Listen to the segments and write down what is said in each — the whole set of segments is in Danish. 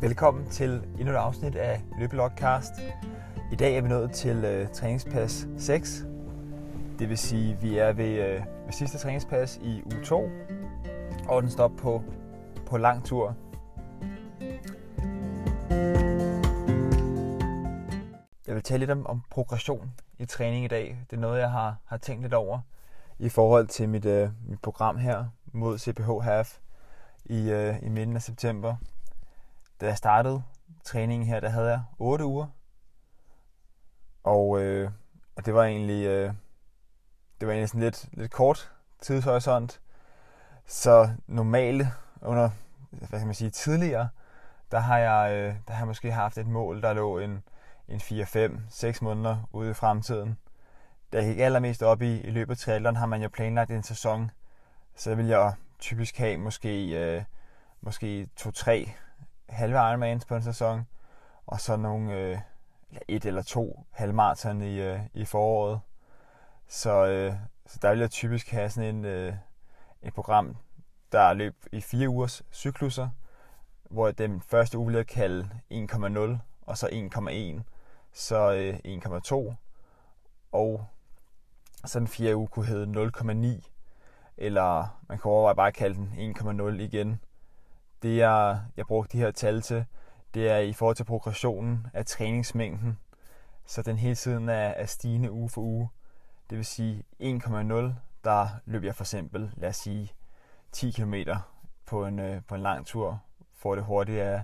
Velkommen til endnu et afsnit af Løbelogcast. I dag er vi nået til øh, træningspas 6. Det vil sige, at vi er ved, øh, ved sidste træningspas i uge 2, og den står på, på lang tur. Jeg vil tale lidt om, om progression i træning i dag. Det er noget, jeg har, har tænkt lidt over i forhold til mit, øh, mit program her mod CPH Half i, øh, i midten af september. Da jeg startede træningen her, der havde jeg 8 uger. Og, øh, og det var egentlig, øh, det var egentlig sådan lidt, lidt kort tidshorisont. Så normale under, hvad kan man sige, tidligere, der har jeg, øh, der har jeg måske haft et mål, der lå en, en 4-5-6 måneder ude i fremtiden. Da jeg gik allermest op i, i løbet af traileren, har man jo planlagt en sæson. Så vil jeg typisk have måske, øh, måske 2-3 halve Ironmans på en sæson, og så nogle øh, et eller to halvmarathon i, øh, i foråret. Så, øh, så der vil jeg typisk have sådan en, øh, et program, der løb i fire ugers cykluser, hvor den første uge vil jeg kalde 1,0 og så 1,1, så øh, 1,2, og så den fjerde uge kunne hedde 0,9, eller man kan overveje bare at kalde den 1,0 igen. Det jeg, jeg brugte de her tal til, det er i forhold til progressionen af træningsmængden, så den hele tiden er, er stigende uge for uge. Det vil sige 1,0, der løb jeg for eksempel, lad os sige, 10 km på en, øh, på en lang tur, for det hurtigt er,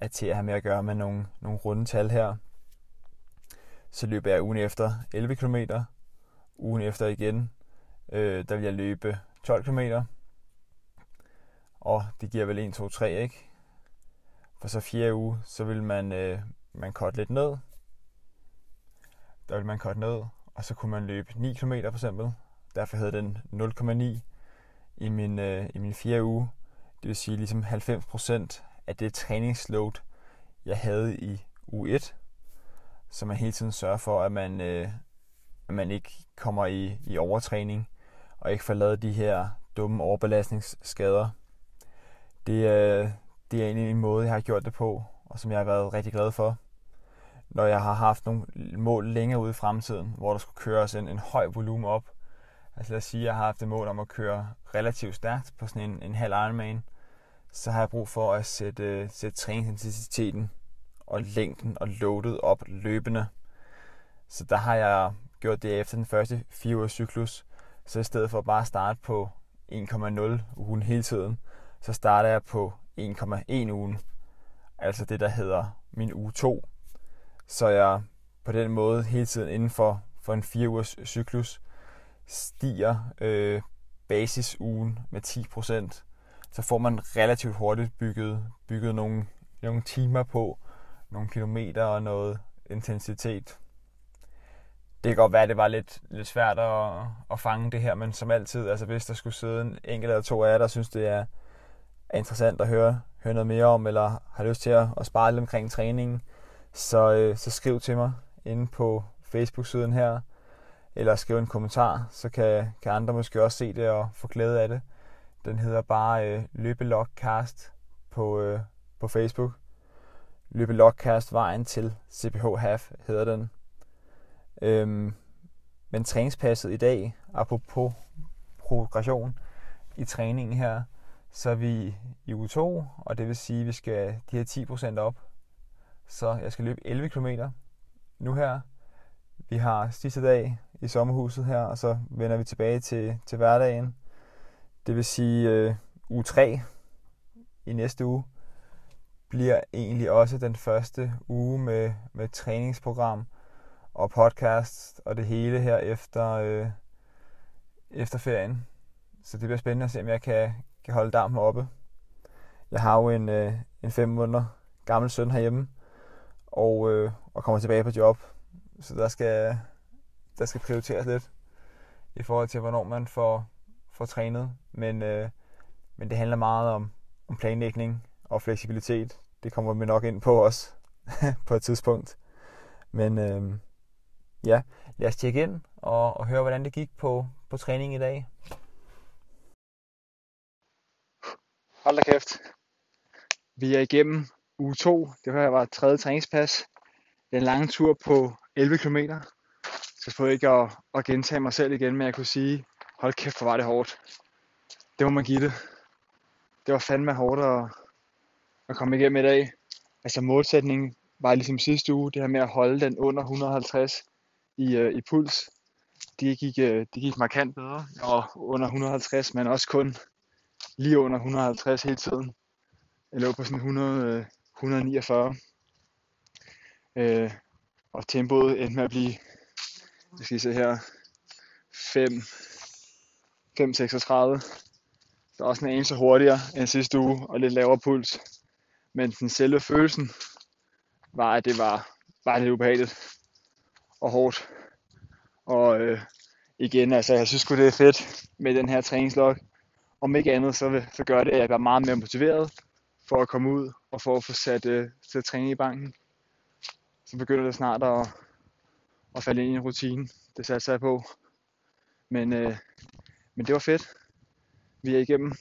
er til at have med at gøre med nogle, nogle runde tal her. Så løber jeg ugen efter 11 km, ugen efter igen, øh, der vil jeg løbe 12 km, og det giver vel 1, 2, 3, ikke? For så fjerde uge, så vil man, øh, man korte lidt ned. Der vil man korte ned, og så kunne man løbe 9 km for eksempel. Derfor havde den 0,9 i min, øh, i min fjerde uge. Det vil sige ligesom 90% af det træningsload, jeg havde i u 1. Så man hele tiden sørger for, at man, øh, at man ikke kommer i, i overtræning, og ikke får lavet de her dumme overbelastningsskader. Det, øh, det er egentlig en måde, jeg har gjort det på, og som jeg har været rigtig glad for. Når jeg har haft nogle mål længere ude i fremtiden, hvor der skulle køres en, en høj volumen op. Altså lad os sige, at jeg har haft et mål om at køre relativt stærkt på sådan en, en halv Ironman. Så har jeg brug for at sætte, sætte træningsintensiteten og længden og loadet op løbende. Så der har jeg gjort det efter den første fire ugers cyklus. Så i stedet for bare at starte på 1,0 ugen hele tiden, så starter jeg på 1,1 ugen. Altså det, der hedder min uge 2. Så jeg på den måde hele tiden inden for, for en 4 ugers cyklus stiger øh, basisugen med 10%. Så får man relativt hurtigt bygget, bygget nogle, nogle timer på, nogle kilometer og noget intensitet. Det kan godt være, at det var lidt, lidt svært at, at fange det her, men som altid, altså hvis der skulle sidde en enkelt eller to af jer, der synes, det er, er interessant at høre, høre noget mere om, eller har lyst til at, at spare lidt omkring træningen, så, øh, så skriv til mig inde på Facebook-siden her, eller skriv en kommentar, så kan, kan andre måske også se det og få glæde af det. Den hedder bare øh, Løbelogcast på, øh, på Facebook. Løbelogcast vejen til CPH Half hedder den. Øhm, men træningspasset i dag, apropos progression i træningen her, så er vi i uge 2, og det vil sige, at vi skal de her 10% op. Så jeg skal løbe 11 km nu her. Vi har sidste dag i sommerhuset her, og så vender vi tilbage til, til hverdagen. Det vil sige øh, uge 3 i næste uge bliver egentlig også den første uge med, med træningsprogram og podcast og det hele her efter, øh, efter ferien. Så det bliver spændende at se, om jeg kan, kan holde dampen oppe. Jeg har jo en, øh, en fem måneder gammel søn herhjemme, og, øh, og kommer tilbage på job. Så der skal, der skal prioriteres lidt i forhold til, hvornår man får, får trænet. Men, øh, men det handler meget om, om planlægning og fleksibilitet. Det kommer vi nok ind på også på et tidspunkt. Men øh, ja, lad os tjekke ind og, og høre, hvordan det gik på, på træning i dag. Hold da kæft. Vi er igennem uge 2, det her var tredje træningspas. Den lange tur på 11 km. Så jeg ikke at, at gentage mig selv igen, men jeg kunne sige, hold kæft, hvor var det hårdt. Det må man give det. Det var fandme hårdt at, at komme igennem i dag. Altså målsætningen var ligesom sidste uge, det her med at holde den under 150 i, uh, i puls. Det gik, uh, det gik markant bedre, og under 150, men også kun lige under 150 hele tiden. Jeg lå på sådan 100, 149. Øh, øh, og tempoet endte med at blive, jeg skal se her, 5, 536. Så også en anelse hurtigere end sidste uge, og lidt lavere puls. Men den selve følelsen var, at det var, var lidt ubehageligt og hårdt. Og øh, igen, altså jeg synes det er fedt med den her træningslog. Om ikke andet, så, så gør det, at jeg bliver meget mere motiveret for at komme ud og for at få sat, øh, sat træning i banken. Så begynder det snart at, at falde ind i en rutine. Det satte jeg på. Men, øh, men det var fedt. Vi er igennem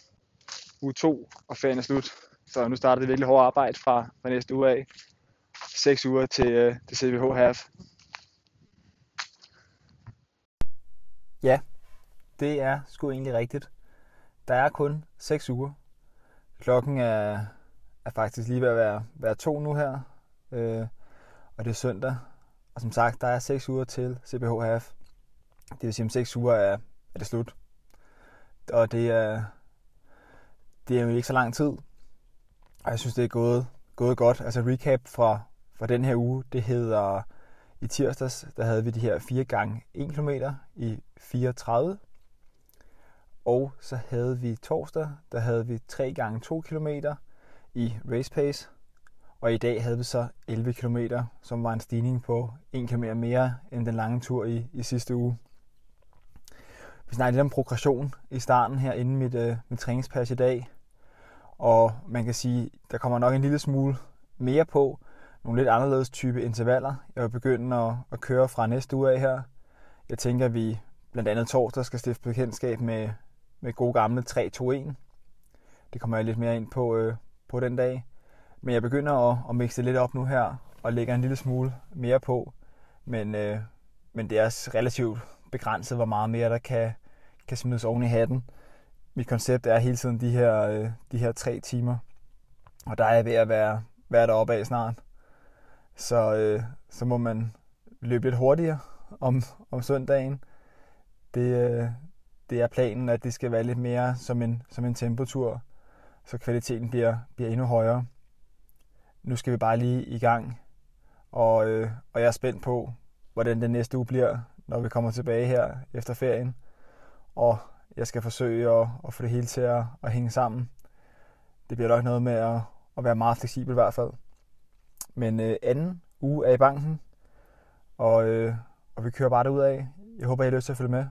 uge 2, og ferien er slut. Så nu starter det virkelig hårdt arbejde fra, fra næste uge af. 6 uger til, øh, til CVH Half. Ja, det er sgu egentlig rigtigt. Der er kun 6 uger. Klokken er, er faktisk lige ved at være, være to nu her. Øh, og det er søndag. Og som sagt, der er 6 uger til CBH Half. Det vil sige, om 6 uger er, er det slut. Og det er, det er jo ikke så lang tid. Og jeg synes, det er gået, gået godt. Altså recap fra, fra den her uge, det hedder i tirsdags, der havde vi de her 4 gange 1 km i 34. Og så havde vi torsdag, der havde vi 3 gange 2 km i race pace. Og i dag havde vi så 11 km, som var en stigning på 1 km mere end den lange tur i, i sidste uge. Vi snakkede lidt om progression i starten her inden mit, øh, mit træningspas i dag. Og man kan sige, der kommer nok en lille smule mere på. Nogle lidt anderledes type intervaller. Jeg vil begynde at, at køre fra næste uge af her. Jeg tænker, at vi blandt andet torsdag skal stifte bekendtskab med, med gode gamle 3-2-1. Det kommer jeg lidt mere ind på, øh, på den dag. Men jeg begynder at, at mixe lidt op nu her, og lægger en lille smule mere på. Men, øh, men det er relativt begrænset, hvor meget mere der kan, kan smides oven i hatten. Mit koncept er hele tiden de her, øh, de her tre timer. Og der er jeg ved at være, være deroppe af snart. Så, øh, så må man løbe lidt hurtigere om, om søndagen. Det, øh, det er planen, at det skal være lidt mere som en, som en tempotur, så kvaliteten bliver, bliver endnu højere. Nu skal vi bare lige i gang, og, øh, og jeg er spændt på, hvordan den næste uge bliver, når vi kommer tilbage her efter ferien. Og jeg skal forsøge at, at få det hele til at, at hænge sammen. Det bliver nok noget med at, at være meget fleksibel i hvert fald. Men øh, anden uge er i banken, og, øh, og vi kører bare ud af. Jeg håber, I har lyst til at følge med.